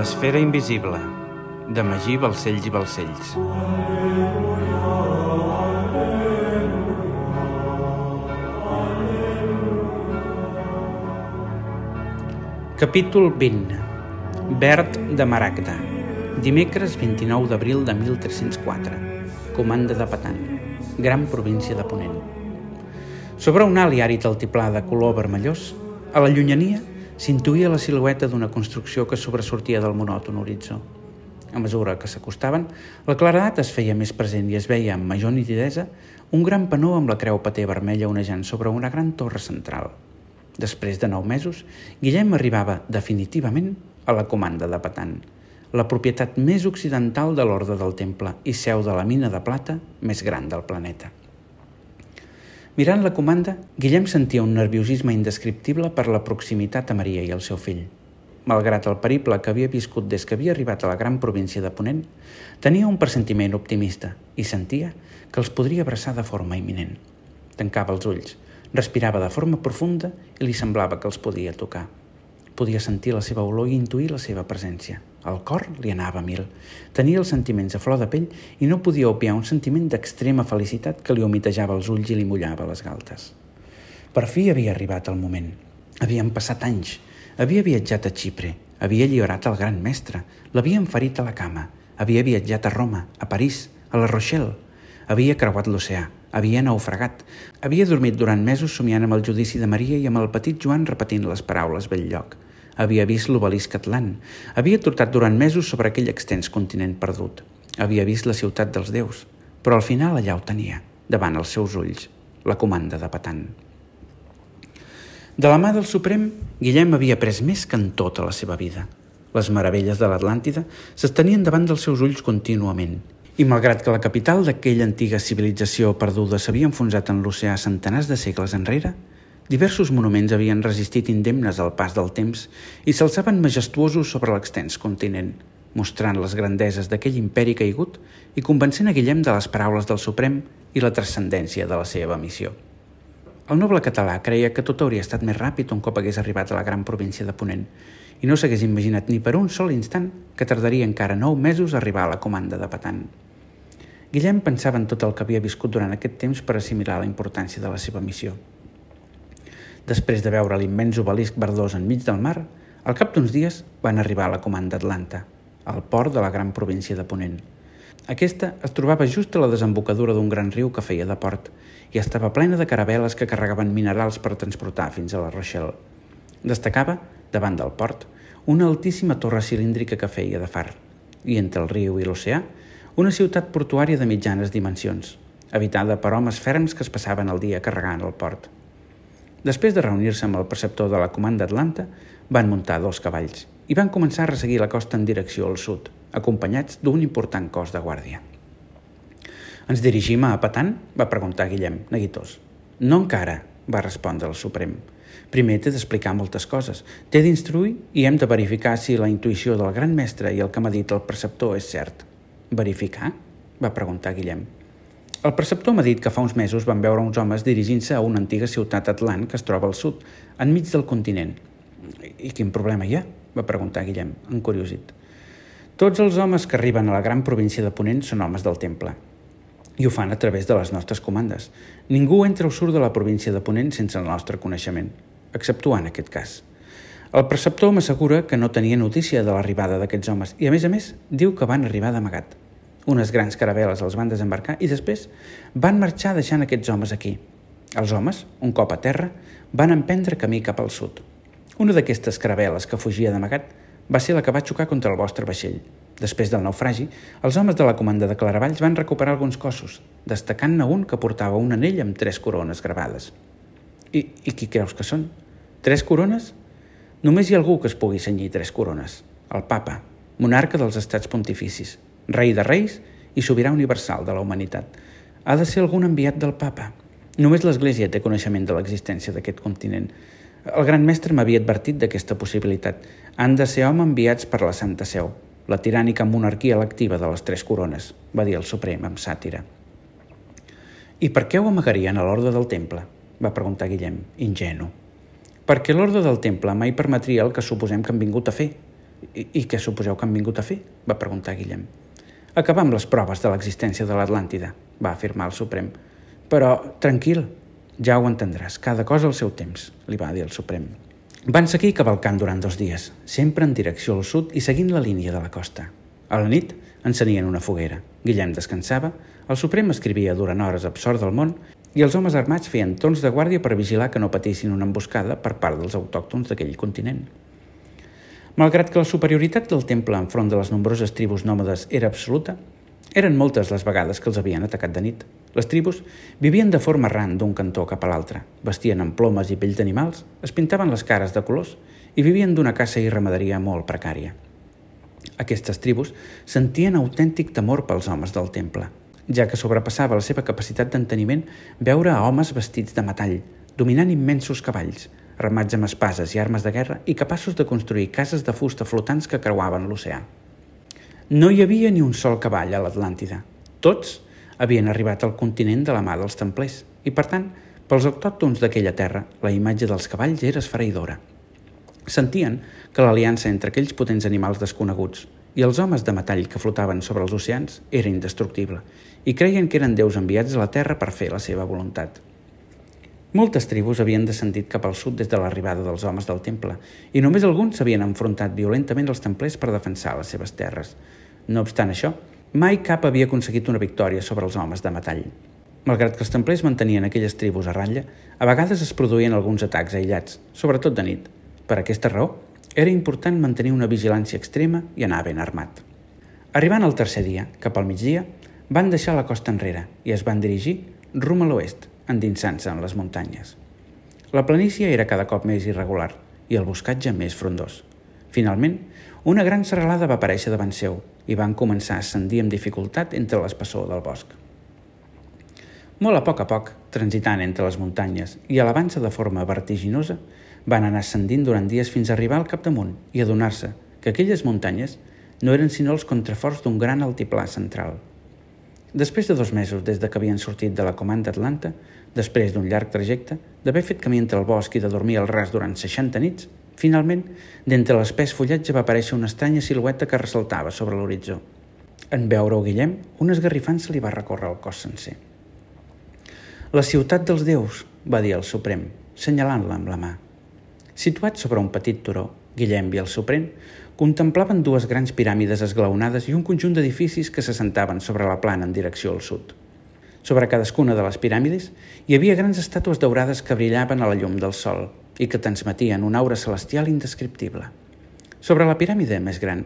L'esfera invisible, de Magí Balcells i Balcells. Capítol 20. Verd de Maragda. Dimecres 29 d'abril de 1304. Comanda de Patan. Gran província de Ponent. Sobre un àrid altiplà de color vermellós, a la llunyania s'intuïa la silueta d'una construcció que sobresortia del monòton horitzó. A mesura que s'acostaven, la claredat es feia més present i es veia amb major nitidesa un gran penó amb la creu paté vermella onejant sobre una gran torre central – Després de nou mesos, Guillem arribava definitivament a la comanda de Patan, la propietat més occidental de l'Orde del Temple i seu de la mina de plata més gran del planeta. Mirant la comanda, Guillem sentia un nerviosisme indescriptible per la proximitat a Maria i el seu fill. Malgrat el periple que havia viscut des que havia arribat a la gran província de Ponent, tenia un pressentiment optimista i sentia que els podria abraçar de forma imminent. Tancava els ulls, Respirava de forma profunda i li semblava que els podia tocar. Podia sentir la seva olor i intuir la seva presència. El cor li anava a mil. Tenia els sentiments a flor de pell i no podia opiar un sentiment d'extrema felicitat que li humitejava els ulls i li mullava les galtes. Per fi havia arribat el moment. Havien passat anys. Havia viatjat a Xipre. Havia lliurat el gran mestre. L'havien ferit a la cama. Havia viatjat a Roma, a París, a la Rochelle. Havia creuat l'oceà havia naufragat. Havia dormit durant mesos somiant amb el judici de Maria i amb el petit Joan repetint les paraules bell lloc. Havia vist l'obelisc atlant. Havia trotat durant mesos sobre aquell extens continent perdut. Havia vist la ciutat dels déus. Però al final allà ho tenia, davant els seus ulls, la comanda de Patan. De la mà del Suprem, Guillem havia après més que en tota la seva vida. Les meravelles de l'Atlàntida s'estenien davant dels seus ulls contínuament i malgrat que la capital d'aquella antiga civilització perduda s'havia enfonsat en l'oceà centenars de segles enrere, diversos monuments havien resistit indemnes al pas del temps i s'alçaven majestuosos sobre l'extens continent, mostrant les grandeses d'aquell imperi caigut i convencent a Guillem de les paraules del Suprem i la transcendència de la seva missió. El noble català creia que tot hauria estat més ràpid un cop hagués arribat a la gran província de Ponent i no s'hagués imaginat ni per un sol instant que tardaria encara nou mesos a arribar a la comanda de Patant. Guillem pensava en tot el que havia viscut durant aquest temps per assimilar la importància de la seva missió. Després de veure l'immens obelisc verdós enmig del mar, al cap d'uns dies van arribar a la comanda Atlanta, al port de la gran província de Ponent. Aquesta es trobava just a la desembocadura d'un gran riu que feia de port i estava plena de caraveles que carregaven minerals per transportar fins a la Rochelle. Destacava, davant del port, una altíssima torre cilíndrica que feia de far, i entre el riu i l'oceà una ciutat portuària de mitjanes dimensions, habitada per homes ferms que es passaven el dia carregant el port. Després de reunir-se amb el preceptor de la comanda Atlanta, van muntar dos cavalls i van començar a resseguir la costa en direcció al sud, acompanyats d'un important cos de guàrdia. Ens dirigim a Patan? va preguntar Guillem, neguitós. No encara, va respondre el Suprem. Primer t'he d'explicar moltes coses. T'he d'instruir i hem de verificar si la intuïció del gran mestre i el que m'ha dit el preceptor és cert. Verificar? va preguntar Guillem. El preceptor m'ha dit que fa uns mesos van veure uns homes dirigint-se a una antiga ciutat atlant que es troba al sud, enmig del continent. I quin problema hi ha? va preguntar Guillem, encuriosit. Tots els homes que arriben a la gran província de Ponent són homes del temple. I ho fan a través de les nostres comandes. Ningú entra o surt de la província de Ponent sense el nostre coneixement, exceptuant aquest cas. El preceptor m'assegura que no tenia notícia de l'arribada d'aquests homes i, a més a més, diu que van arribar d'amagat. Unes grans caraveles els van desembarcar i després van marxar deixant aquests homes aquí. Els homes, un cop a terra, van emprendre camí cap al sud. Una d'aquestes caraveles que fugia d'amagat va ser la que va xocar contra el vostre vaixell. Després del naufragi, els homes de la comanda de Claravalls van recuperar alguns cossos, destacant-ne un que portava un anell amb tres corones gravades. I, I qui creus que són? Tres corones? Només hi ha algú que es pugui senyir tres corones, el papa, monarca dels estats pontificis, rei de reis i sobirà universal de la humanitat. Ha de ser algun enviat del papa. Només l'Església té coneixement de l'existència d'aquest continent. El gran mestre m'havia advertit d'aquesta possibilitat. Han de ser home enviats per la Santa Seu, la tirànica monarquia electiva de les tres corones, va dir el Suprem amb sàtira. I per què ho amagarien a l'ordre del temple? va preguntar Guillem, ingenu perquè l'ordre del temple mai permetria el que suposem que han vingut a fer, I, I què suposeu que han vingut a fer? va preguntar Guillem. Acabar amb les proves de l'existència de l'Atlàntida, va afirmar el Suprem. Però, tranquil, ja ho entendràs, cada cosa al seu temps, li va dir el Suprem. Van seguir cavalcant durant dos dies, sempre en direcció al sud i seguint la línia de la costa. A la nit encenien una foguera. Guillem descansava, el Suprem escrivia durant hores absort del món i els homes armats feien torns de guàrdia per vigilar que no patissin una emboscada per part dels autòctons d'aquell continent. Malgrat que la superioritat del temple enfront de les nombroses tribus nòmades era absoluta, eren moltes les vegades que els havien atacat de nit. Les tribus vivien de forma errant d'un cantó cap a l'altre, vestien amb plomes i pells d'animals, es pintaven les cares de colors i vivien d'una caça i ramaderia molt precària. Aquestes tribus sentien autèntic temor pels homes del temple, ja que sobrepassava la seva capacitat d'enteniment veure a homes vestits de metall, dominant immensos cavalls, armats amb espases i armes de guerra i capaços de construir cases de fusta flotants que creuaven l'oceà. No hi havia ni un sol cavall a l'Atlàntida. Tots havien arribat al continent de la mà dels templers i, per tant, pels autòctons d'aquella terra, la imatge dels cavalls era esfereïdora. Sentien que l'aliança entre aquells potents animals desconeguts i els homes de metall que flotaven sobre els oceans era indestructible i creien que eren déus enviats a la terra per fer la seva voluntat. Moltes tribus havien descendit cap al sud des de l'arribada dels homes del temple i només alguns s'havien enfrontat violentament als templers per defensar les seves terres. No obstant això, mai cap havia aconseguit una victòria sobre els homes de metall. Malgrat que els templers mantenien aquelles tribus a ratlla, a vegades es produïen alguns atacs aïllats, sobretot de nit. Per aquesta raó, era important mantenir una vigilància extrema i anar ben armat. Arribant al tercer dia, cap al migdia, van deixar la costa enrere i es van dirigir rum a l'oest, endinsant-se en les muntanyes. La planícia era cada cop més irregular i el boscatge més frondós. Finalment, una gran serralada va aparèixer davant seu i van començar a ascendir amb dificultat entre l'espessor del bosc. Molt a poc a poc, transitant entre les muntanyes i elevant-se de forma vertiginosa, van anar ascendint durant dies fins a arribar al capdamunt i adonar-se que aquelles muntanyes no eren sinó els contraforts d'un gran altiplà central – Després de dos mesos des de que havien sortit de la comanda Atlanta, després d'un llarg trajecte, d'haver fet camí entre el bosc i de dormir al ras durant 60 nits, finalment, d'entre l'espès fullatge va aparèixer una estranya silueta que ressaltava sobre l'horitzó. En veure-ho Guillem, un esgarrifant se li va recórrer el cos sencer. La ciutat dels déus, va dir el Suprem, senyalant-la amb la mà. Situat sobre un petit turó, Guillem i el Suprem contemplaven dues grans piràmides esglaonades i un conjunt d'edificis que se sentaven sobre la plana en direcció al sud. Sobre cadascuna de les piràmides hi havia grans estàtues daurades que brillaven a la llum del sol i que transmetien una aura celestial indescriptible. Sobre la piràmide més gran,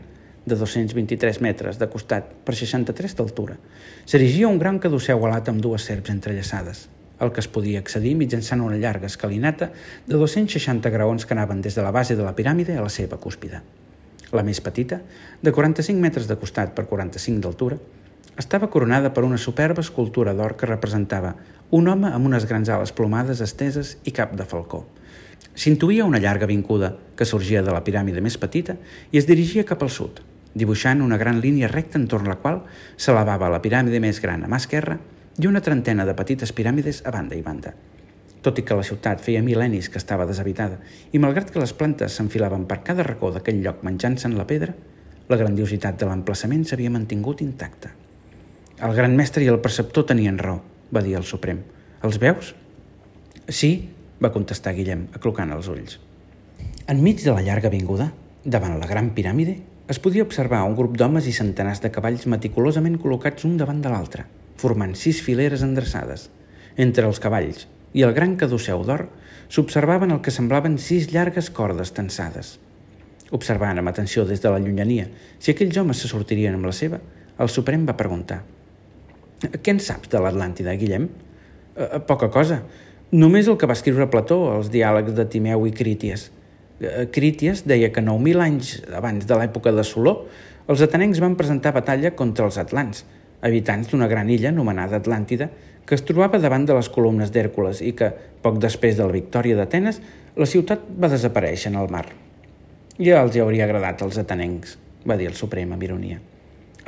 de 223 metres de costat per 63 d'altura, s'erigia un gran caduceu alat amb dues serps entrellaçades, el que es podia accedir mitjançant una llarga escalinata de 260 graons que anaven des de la base de la piràmide a la seva cúspide. La més petita, de 45 metres de costat per 45 d'altura, estava coronada per una superba escultura d'or que representava un home amb unes grans ales plomades esteses i cap de falcó. S'intuïa una llarga vincuda que sorgia de la piràmide més petita i es dirigia cap al sud, dibuixant una gran línia recta entorn la qual s'elevava la piràmide més gran a mà esquerra i una trentena de petites piràmides a banda i banda. Tot i que la ciutat feia mil·lennis que estava deshabitada i malgrat que les plantes s'enfilaven per cada racó d'aquell lloc menjant-se en la pedra, la grandiositat de l'emplaçament s'havia mantingut intacta. El gran mestre i el preceptor tenien raó, va dir el Suprem. Els veus? Sí, va contestar Guillem, aclocant els ulls. Enmig de la llarga avinguda, davant la gran piràmide, es podia observar un grup d'homes i centenars de cavalls meticulosament col·locats un davant de l'altre, formant sis fileres endreçades. Entre els cavalls, i el gran caduceu d'or s'observaven el que semblaven sis llargues cordes tensades. Observant amb atenció des de la llunyania si aquells homes se sortirien amb la seva, el Suprem va preguntar «Què en saps de l'Atlàntida, Guillem?» «Eh, «Poca cosa. Només el que va escriure Plató als diàlegs de Timeu i Críties. Eh, Críties deia que 9.000 anys abans de l'època de Soló, els atenencs van presentar batalla contra els atlants, habitants d'una gran illa anomenada Atlàntida, que es trobava davant de les columnes d'Hèrcules i que, poc després de la victòria d'Atenes, la ciutat va desaparèixer en el mar. Ja els hi hauria agradat als atenencs, va dir el Suprem amb ironia.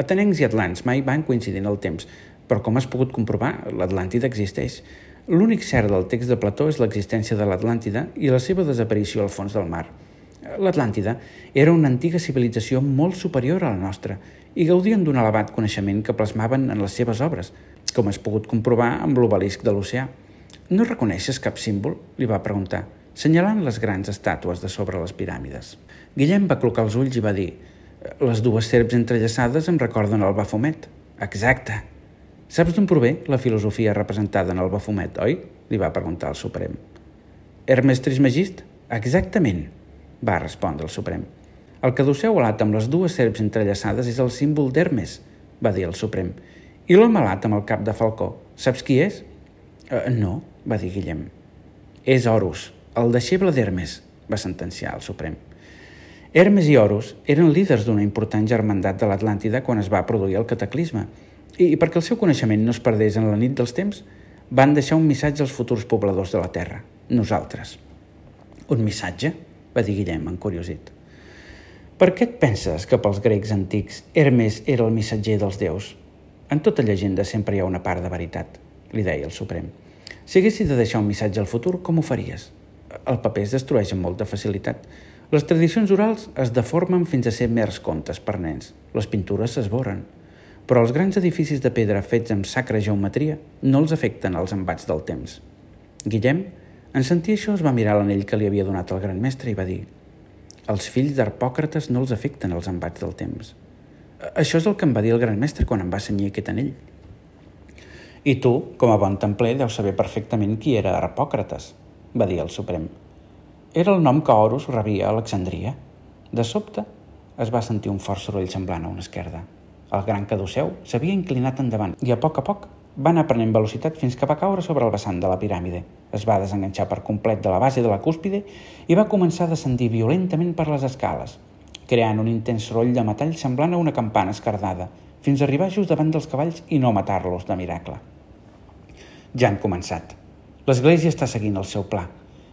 Atenencs i atlants mai van coincidir en el temps, però com has pogut comprovar, l'Atlàntida existeix. L'únic cert del text de Plató és l'existència de l'Atlàntida i la seva desaparició al fons del mar. L'Atlàntida era una antiga civilització molt superior a la nostra i gaudien d'un elevat coneixement que plasmaven en les seves obres, com has pogut comprovar amb l'obelisc de l'oceà. No reconeixes cap símbol? li va preguntar, senyalant les grans estàtues de sobre les piràmides. Guillem va clocar els ulls i va dir les dues serps entrellaçades em recorden el Bafomet. Exacte. Saps d'on prové la filosofia representada en el Bafomet, oi? li va preguntar el Suprem. Hermes Trismegist? Exactament, va respondre el Suprem. El caduceu alat amb les dues serps entrellaçades és el símbol d'Hermes, va dir el Suprem. I l'home alat amb el cap de falcó, saps qui és? Uh, no, va dir Guillem. És Horus, el deixeble d'Hermes, va sentenciar el Suprem. Hermes i Horus eren líders d'una important germandat de l'Atlàntida quan es va produir el cataclisme, i perquè el seu coneixement no es perdés en la nit dels temps, van deixar un missatge als futurs pobladors de la Terra, nosaltres. Un missatge? va dir Guillem, encuriosit. Per què et penses que pels grecs antics Hermes era el missatger dels déus? En tota llegenda sempre hi ha una part de veritat, li deia el Suprem. Si haguessis de deixar un missatge al futur, com ho faries? El paper es destrueix amb molta facilitat. Les tradicions orals es deformen fins a ser mers contes per nens. Les pintures s'esboren. Però els grans edificis de pedra fets amb sacra geometria no els afecten els embats del temps. Guillem, en sentir això, es va mirar l'anell que li havia donat el gran mestre i va dir «Els fills d'Arpòcrates no els afecten els embats del temps». Això és el que em va dir el gran mestre quan em va senyir aquest anell. I tu, com a bon templer, deus saber perfectament qui era Arpòcrates, va dir el Suprem. Era el nom que Horus rebia a Alexandria. De sobte, es va sentir un fort soroll semblant a una esquerda. El gran caduceu s'havia inclinat endavant i a poc a poc va anar prenent velocitat fins que va caure sobre el vessant de la piràmide. Es va desenganxar per complet de la base de la cúspide i va començar a descendir violentament per les escales, creant un intens soroll de metall semblant a una campana escardada, fins a arribar just davant dels cavalls i no matar-los de miracle. Ja han començat. L'església està seguint el seu pla.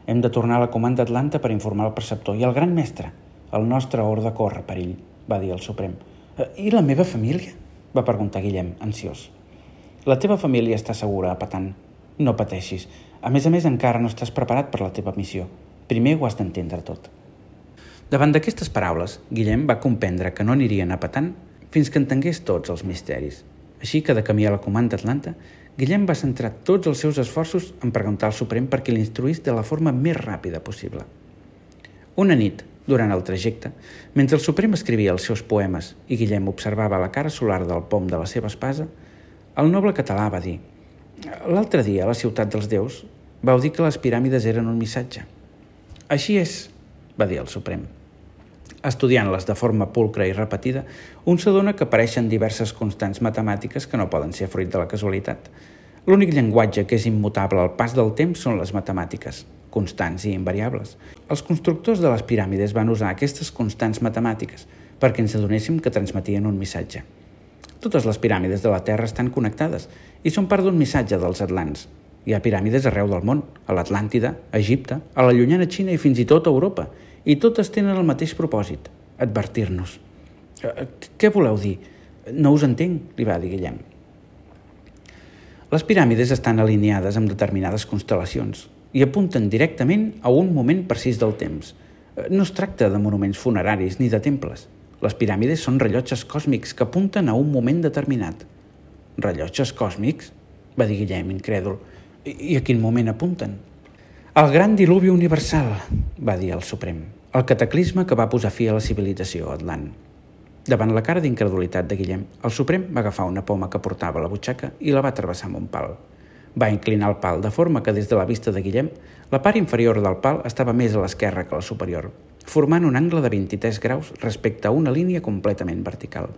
Hem de tornar a la comanda Atlanta per informar el preceptor i el gran mestre. El nostre ordre corre per ell, va dir el Suprem. Eh, I la meva família? va preguntar Guillem, ansiós. La teva família està segura, Patan. No pateixis. A més a més, encara no estàs preparat per la teva missió. Primer ho has d'entendre tot. Davant d'aquestes paraules, Guillem va comprendre que no anirien a Patan fins que entengués tots els misteris. Així que, de camí a la comanda Atlanta, Guillem va centrar tots els seus esforços en preguntar al Suprem perquè l'instruís de la forma més ràpida possible. Una nit, durant el trajecte, mentre el Suprem escrivia els seus poemes i Guillem observava la cara solar del pom de la seva espasa, el noble català va dir «L'altre dia, a la ciutat dels déus, vau dir que les piràmides eren un missatge». «Així és», va dir el Suprem. Estudiant-les de forma pulcra i repetida, un s'adona que apareixen diverses constants matemàtiques que no poden ser fruit de la casualitat. L'únic llenguatge que és immutable al pas del temps són les matemàtiques, constants i invariables. Els constructors de les piràmides van usar aquestes constants matemàtiques perquè ens adonéssim que transmetien un missatge. Totes les piràmides de la Terra estan connectades i són part d'un missatge dels atlants. Hi ha piràmides arreu del món, a l'Atlàntida, a Egipte, a la llunyana Xina i fins i tot a Europa, i totes tenen el mateix propòsit, advertir-nos. Eh, què voleu dir? No us entenc, li va dir Guillem. Les piràmides estan alineades amb determinades constel·lacions i apunten directament a un moment precís del temps. Eh, no es tracta de monuments funeraris ni de temples. Les piràmides són rellotges còsmics que apunten a un moment determinat. Rellotges còsmics? va dir Guillem, incrèdul. I a quin moment apunten? El gran diluvi universal, va dir el Suprem. El cataclisme que va posar fi a la civilització atlant. Davant la cara d'incredulitat de Guillem, el Suprem va agafar una poma que portava a la butxaca i la va travessar amb un pal. Va inclinar el pal de forma que des de la vista de Guillem, la part inferior del pal estava més a l'esquerra que la superior, formant un angle de 23 graus respecte a una línia completament vertical.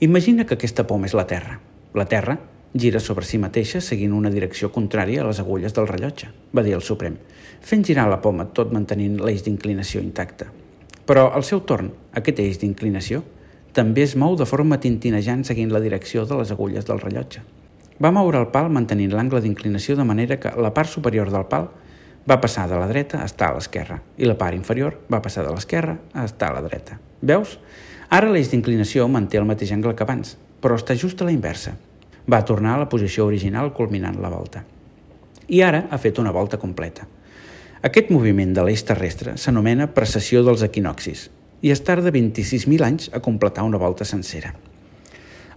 Imagina que aquesta poma és la Terra. La Terra gira sobre si mateixa seguint una direcció contrària a les agulles del rellotge, va dir el Suprem, fent girar la poma tot mantenint l'eix d'inclinació intacte. Però, al seu torn, aquest eix d'inclinació també es mou de forma tintinejant seguint la direcció de les agulles del rellotge. Va moure el pal mantenint l'angle d'inclinació de manera que la part superior del pal va passar de la dreta a estar a l'esquerra i la part inferior va passar de l'esquerra a estar a la dreta. Veus? Ara l'eix d'inclinació manté el mateix angle que abans, però està just a la inversa. Va tornar a la posició original culminant la volta. I ara ha fet una volta completa. Aquest moviment de l'eix terrestre s'anomena precessió dels equinoxis i es tarda 26.000 anys a completar una volta sencera.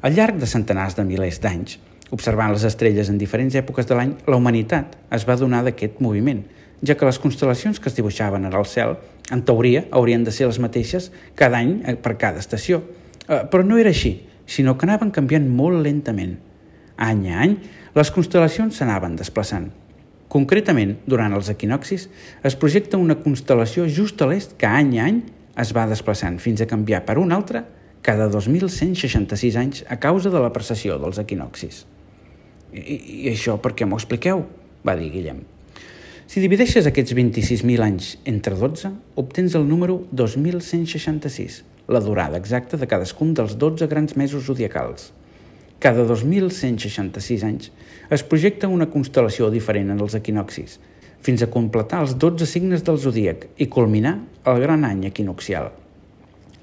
Al llarg de centenars de milers d'anys, observant les estrelles en diferents èpoques de l'any, la humanitat es va donar d'aquest moviment, ja que les constel·lacions que es dibuixaven en el cel, en teoria, haurien de ser les mateixes cada any eh, per cada estació. Eh, però no era així, sinó que anaven canviant molt lentament. Any a any, les constel·lacions s'anaven desplaçant. Concretament, durant els equinoxis, es projecta una constel·lació just a l'est que any a any es va desplaçant fins a canviar per una altra cada 2.166 anys a causa de la precessió dels equinoxis. I, i això per què m'ho expliqueu? va dir Guillem. Si divideixes aquests 26.000 anys entre 12, obtens el número 2.166, la durada exacta de cadascun dels 12 grans mesos zodiacals. Cada 2.166 anys es projecta una constel·lació diferent en els equinoxis, fins a completar els 12 signes del zodíac i culminar el gran any equinoxial.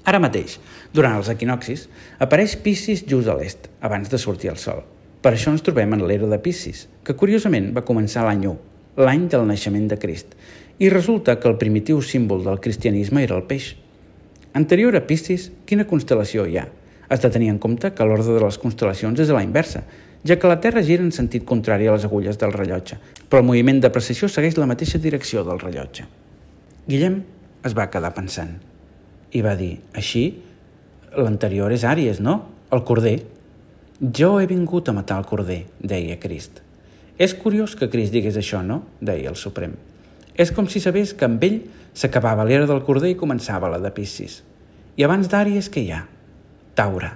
Ara mateix, durant els equinoxis, apareix Piscis just a l'est, abans de sortir el sol. Per això ens trobem en l'era de Piscis, que curiosament va començar l'any 1, l'any del naixement de Crist, i resulta que el primitiu símbol del cristianisme era el peix. Anterior a Piscis, quina constel·lació hi ha? Has de tenir en compte que l'ordre de les constel·lacions és a la inversa, ja que la Terra gira en sentit contrari a les agulles del rellotge, però el moviment de precisió segueix la mateixa direcció del rellotge. Guillem es va quedar pensant i va dir, així, l'anterior és Àries, no? El corder. Jo he vingut a matar el corder, deia Crist. És curiós que Crist digués això, no? deia el Suprem. És com si sabés que amb ell s'acabava l'era del corder i començava la de Piscis. I abans d'Àries què hi ha? Taura.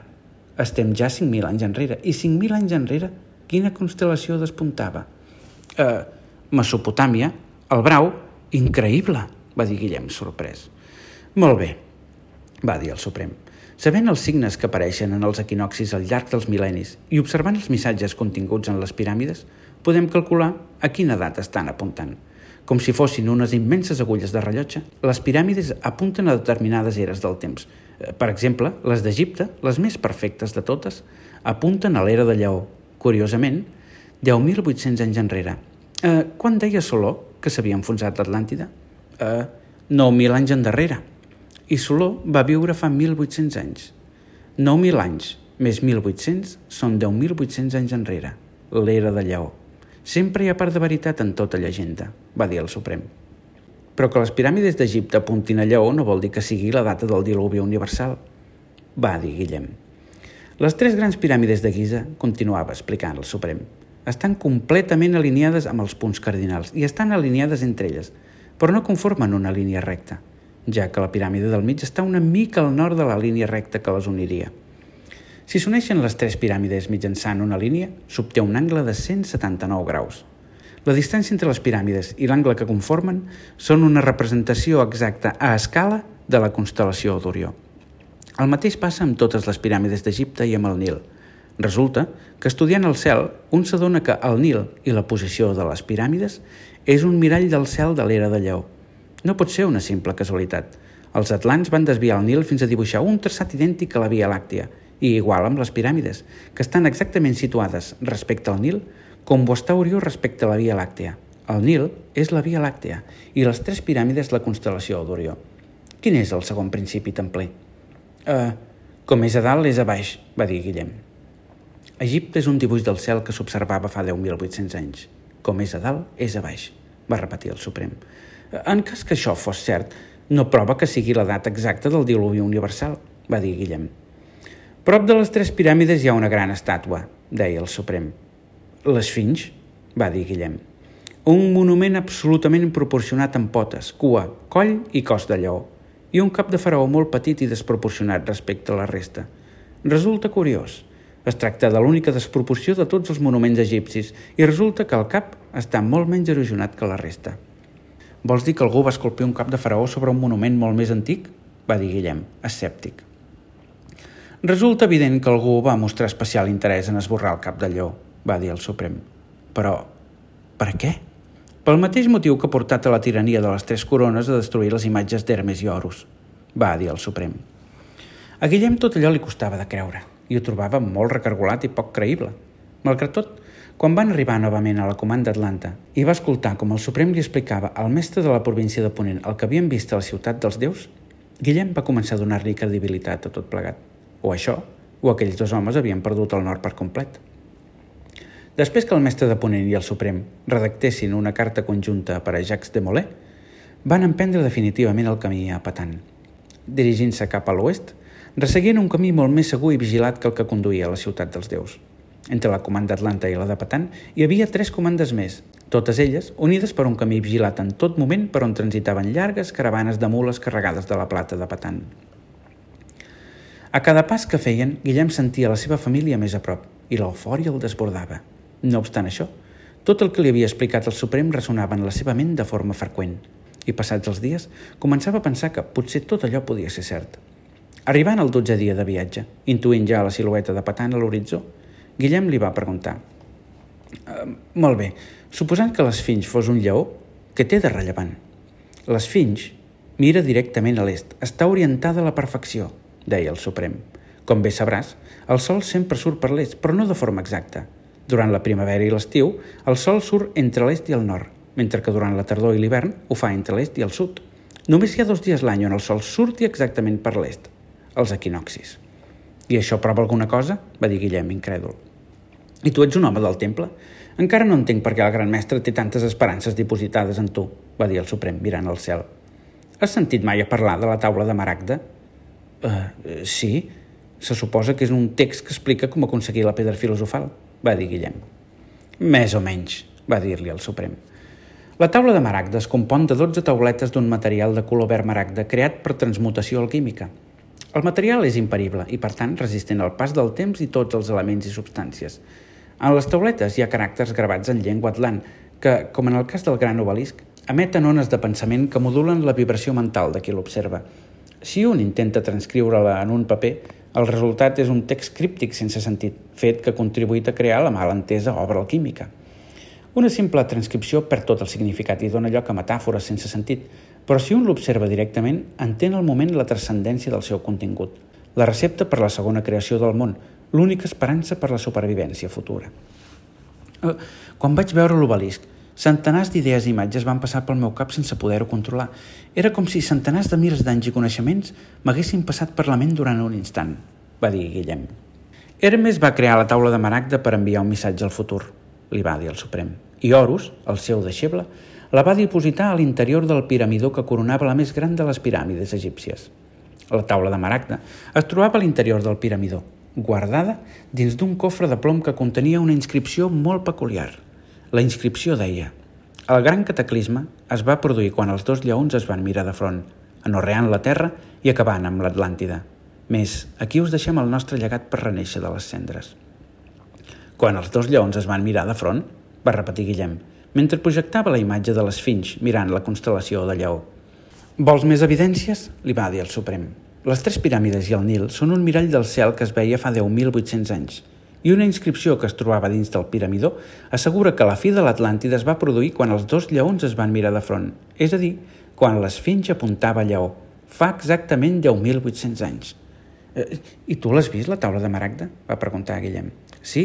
Estem ja 5.000 anys enrere. I 5.000 anys enrere, quina constel·lació despuntava? Eh, Mesopotàmia, el Brau, increïble, va dir Guillem sorprès. Molt bé, va dir el Suprem. Sabent els signes que apareixen en els equinoxis al llarg dels mil·lennis i observant els missatges continguts en les piràmides, podem calcular a quina edat estan apuntant. Com si fossin unes immenses agulles de rellotge, les piràmides apunten a determinades eres del temps. Eh, per exemple, les d'Egipte, les més perfectes de totes, apunten a l'era de Lleó. Curiosament, 10.800 anys enrere. Eh, quan deia Soló que s'havia enfonsat l'Atlàntida? Eh, 9.000 anys endarrere i Soló va viure fa 1.800 anys. 9.000 anys més 1.800 són 10.800 anys enrere, l'era de Lleó. Sempre hi ha part de veritat en tota llegenda, va dir el Suprem. Però que les piràmides d'Egipte apuntin a Lleó no vol dir que sigui la data del diluvi universal, va dir Guillem. Les tres grans piràmides de Giza, continuava explicant el Suprem, estan completament alineades amb els punts cardinals i estan alineades entre elles, però no conformen una línia recta ja que la piràmide del mig està una mica al nord de la línia recta que les uniria. Si s'uneixen les tres piràmides mitjançant una línia, s'obté un angle de 179 graus. La distància entre les piràmides i l'angle que conformen són una representació exacta a escala de la constel·lació d'Orió. El mateix passa amb totes les piràmides d'Egipte i amb el Nil. Resulta que estudiant el cel, un s'adona que el Nil i la posició de les piràmides és un mirall del cel de l'era de Lleó, no pot ser una simple casualitat. Els atlants van desviar el Nil fins a dibuixar un traçat idèntic a la Via Làctia, i igual amb les piràmides, que estan exactament situades respecte al Nil com ho està Orió respecte a la Via Làctea. El Nil és la Via Làctea i les tres piràmides la constel·lació d'Orió. Quin és el segon principi templer? Uh, com és a dalt, és a baix, va dir Guillem. Egipte és un dibuix del cel que s'observava fa 10.800 anys. Com és a dalt, és a baix, va repetir el Suprem. En cas que això fos cert, no prova que sigui la data exacta del diluvi universal, va dir Guillem. Prop de les tres piràmides hi ha una gran estàtua, deia el Suprem. L'Esfinx, va dir Guillem. Un monument absolutament proporcionat amb potes, cua, coll i cos de lleó, i un cap de faraó molt petit i desproporcionat respecte a la resta. Resulta curiós. Es tracta de l'única desproporció de tots els monuments egipcis i resulta que el cap està molt menys erosionat que la resta. Vols dir que algú va esculpir un cap de faraó sobre un monument molt més antic? va dir Guillem, escèptic. Resulta evident que algú va mostrar especial interès en esborrar el cap de lleó, va dir el Suprem. Però, per què? Pel mateix motiu que ha portat a la tirania de les tres corones a destruir les imatges d'Hermes i Horus, va dir el Suprem. A Guillem tot allò li costava de creure i ho trobava molt recargolat i poc creïble. Malgrat tot, Quan van arribar novament a la comanda Atlanta i va escoltar com el Suprem li explicava al mestre de la província de Ponent el que havien vist a la ciutat dels déus, Guillem va començar a donar-li credibilitat a tot plegat. O això, o aquells dos homes havien perdut el nord per complet. Després que el mestre de Ponent i el Suprem redactessin una carta conjunta per a Jacques de Molay, van emprendre definitivament el camí a Patan. Dirigint-se cap a l'oest, resseguien un camí molt més segur i vigilat que el que conduïa a la ciutat dels déus. Entre la comanda Atlanta i la de Patan hi havia tres comandes més, totes elles unides per un camí vigilat en tot moment per on transitaven llargues caravanes de mules carregades de la plata de Patan. A cada pas que feien, Guillem sentia la seva família més a prop i l'eufòria el desbordava. No obstant això, tot el que li havia explicat el Suprem ressonava en la seva ment de forma freqüent i passats els dies començava a pensar que potser tot allò podia ser cert. Arribant al 12 dia de viatge, intuint ja la silueta de Patan a l'horitzó, Guillem li va preguntar «Molt bé, suposant que l'esfinx fos un lleó, què té de rellevant?» L'esfinx mira directament a l'est, està orientada a la perfecció, deia el Suprem. Com bé sabràs, el sol sempre surt per l'est, però no de forma exacta. Durant la primavera i l'estiu, el sol surt entre l'est i el nord, mentre que durant la tardor i l'hivern ho fa entre l'est i el sud. Només hi ha dos dies l'any on el sol surti exactament per l'est, els equinoxis. I això prova alguna cosa? va dir Guillem, incrèdul. I tu ets un home del temple? Encara no entenc per què el gran mestre té tantes esperances dipositades en tu, va dir el Suprem mirant al cel. Has sentit mai a parlar de la taula de Maragda? Uh, sí, se suposa que és un text que explica com aconseguir la pedra filosofal, va dir Guillem. Més o menys, va dir-li el Suprem. La taula de maragda es compon de 12 tauletes d'un material de color verd maragda creat per transmutació alquímica. El material és imperible i, per tant, resistent al pas del temps i tots els elements i substàncies. En les tauletes hi ha caràcters gravats en llengua atlant que, com en el cas del gran obelisc, emeten ones de pensament que modulen la vibració mental de qui l'observa. Si un intenta transcriure-la en un paper, el resultat és un text críptic sense sentit, fet que ha contribuït a crear la mal entesa obra alquímica. Una simple transcripció perd tot el significat i dona lloc a metàfores sense sentit, però si un l'observa directament, entén al moment la transcendència del seu contingut, la recepta per la segona creació del món, l'única esperança per la supervivència futura. Eh, quan vaig veure l'obelisc, centenars d'idees i imatges van passar pel meu cap sense poder-ho controlar. Era com si centenars de mires d'anys i coneixements m'haguessin passat per la ment durant un instant, va dir Guillem. Hermes va crear la taula de Maragda per enviar un missatge al futur, li va dir el Suprem. I Horus, el seu deixeble, la va dipositar a l'interior del piramidó que coronava la més gran de les piràmides egípcies. La taula de Maragda es trobava a l'interior del piramidó, guardada dins d'un cofre de plom que contenia una inscripció molt peculiar. La inscripció deia «El gran cataclisme es va produir quan els dos lleons es van mirar de front, anorreant la terra i acabant amb l'Atlàntida. Més, aquí us deixem el nostre llegat per reneixer de les cendres». Quan els dos lleons es van mirar de front, va repetir Guillem, mentre projectava la imatge de l'esfinx mirant la constel·lació de lleó. Vols més evidències? li va dir el Suprem. Les tres piràmides i el Nil són un mirall del cel que es veia fa 10.800 anys i una inscripció que es trobava dins del piramidó assegura que la fi de l'Atlàntida es va produir quan els dos lleons es van mirar de front, és a dir, quan l'esfinge apuntava lleó, fa exactament 10.800 anys. Eh, I tu l'has vist, la taula de Maragda? va preguntar Guillem. Sí,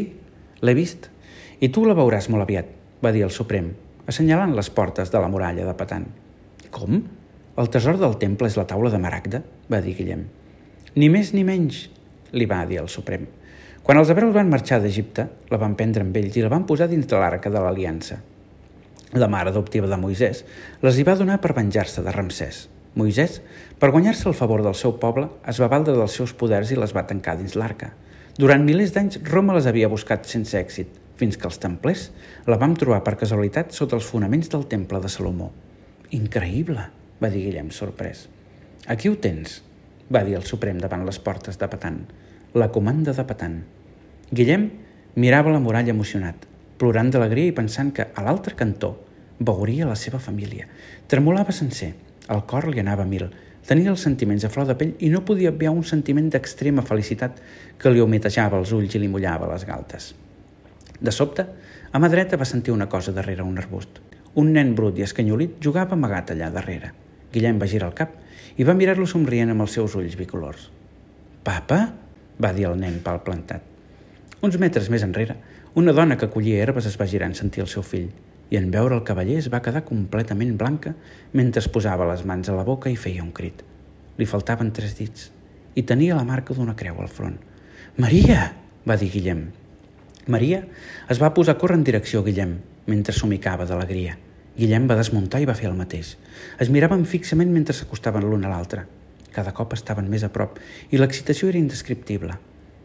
l'he vist. I tu la veuràs molt aviat, va dir el Suprem, assenyalant les portes de la muralla de Patan. Com? El tresor del temple és la taula de Maragda, va dir Guillem. Ni més ni menys, li va dir el Suprem. Quan els hebreus van marxar d'Egipte, la van prendre amb ells i la van posar dins de l'arca de l'Aliança. La mare adoptiva de Moisès les hi va donar per venjar-se de Ramsès. Moisès, per guanyar-se el favor del seu poble, es va valdre dels seus poders i les va tancar dins l'arca. Durant milers d'anys, Roma les havia buscat sense èxit, fins que els templers la vam trobar per casualitat sota els fonaments del temple de Salomó. Increïble! va dir Guillem, sorprès. Aquí ho tens, va dir el Suprem davant les portes de Patan, la comanda de Patan. Guillem mirava la muralla emocionat, plorant d'alegria i pensant que a l'altre cantó veuria la seva família. Tremolava sencer, el cor li anava mil, tenia els sentiments a flor de pell i no podia enviar un sentiment d'extrema felicitat que li humetejava els ulls i li mullava les galtes. De sobte, a mà dreta va sentir una cosa darrere un arbust. Un nen brut i escanyolit jugava amagat allà darrere. Guillem va girar el cap i va mirar-lo somrient amb els seus ulls bicolors. «Papa?» va dir el nen pal plantat. Uns metres més enrere, Una dona que collia herbes es va girar en sentir el seu fill i en veure el cavaller es va quedar completament blanca mentre es posava les mans a la boca i feia un crit. Li faltaven tres dits i tenia la marca d'una creu al front. «Maria!» va dir Guillem. Maria es va posar a córrer en direcció a Guillem mentre s'humicava d'alegria. Guillem va desmuntar i va fer el mateix. Es miraven fixament mentre s'acostaven l'un a l'altre. Cada cop estaven més a prop i l'excitació era indescriptible.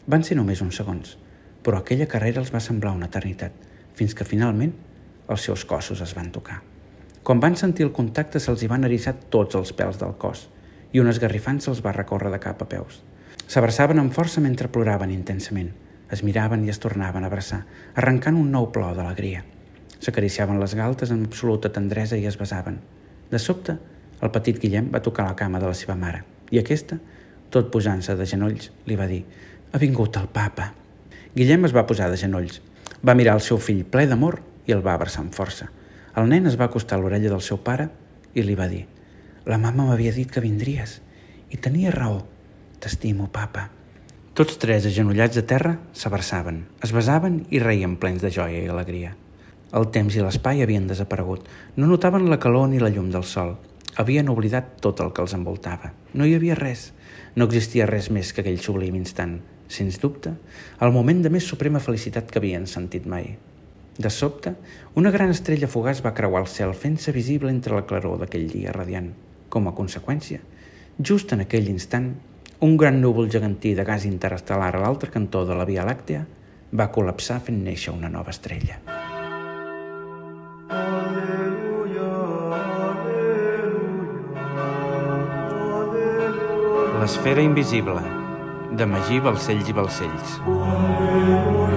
Van ser només uns segons, però aquella carrera els va semblar una eternitat, fins que finalment els seus cossos es van tocar. Quan van sentir el contacte se'ls hi van eriçar tots els pèls del cos i un esgarrifant se'ls va recórrer de cap a peus. S'abraçaven amb força mentre ploraven intensament. Es miraven i es tornaven a abraçar, arrencant un nou plor d'alegria. S'acariciaven les galtes amb absoluta tendresa i es besaven. De sobte, el petit Guillem va tocar la cama de la seva mare i aquesta, tot posant-se de genolls, li va dir «Ha vingut el papa». Guillem es va posar de genolls, va mirar el seu fill ple d'amor i el va abraçar amb força. El nen es va acostar a l'orella del seu pare i li va dir «La mama m'havia dit que vindries i tenia raó. T'estimo, papa». Tots tres, agenollats a terra, s'abraçaven, es besaven i reien plens de joia i alegria. El temps i l'espai havien desaparegut. No notaven la calor ni la llum del sol. Havien oblidat tot el que els envoltava. No hi havia res. No existia res més que aquell sublim instant. Sens dubte, el moment de més suprema felicitat que havien sentit mai. De sobte, una gran estrella fugaç va creuar el cel fent-se visible entre la claror d'aquell dia radiant. Com a conseqüència, just en aquell instant, un gran núvol gegantí de gas interestel·lar a l'altre cantó de la Via Làctea va col·lapsar fent néixer una nova estrella. L'esfera invisible, de Magí Balcells i Balcells. Aleluia.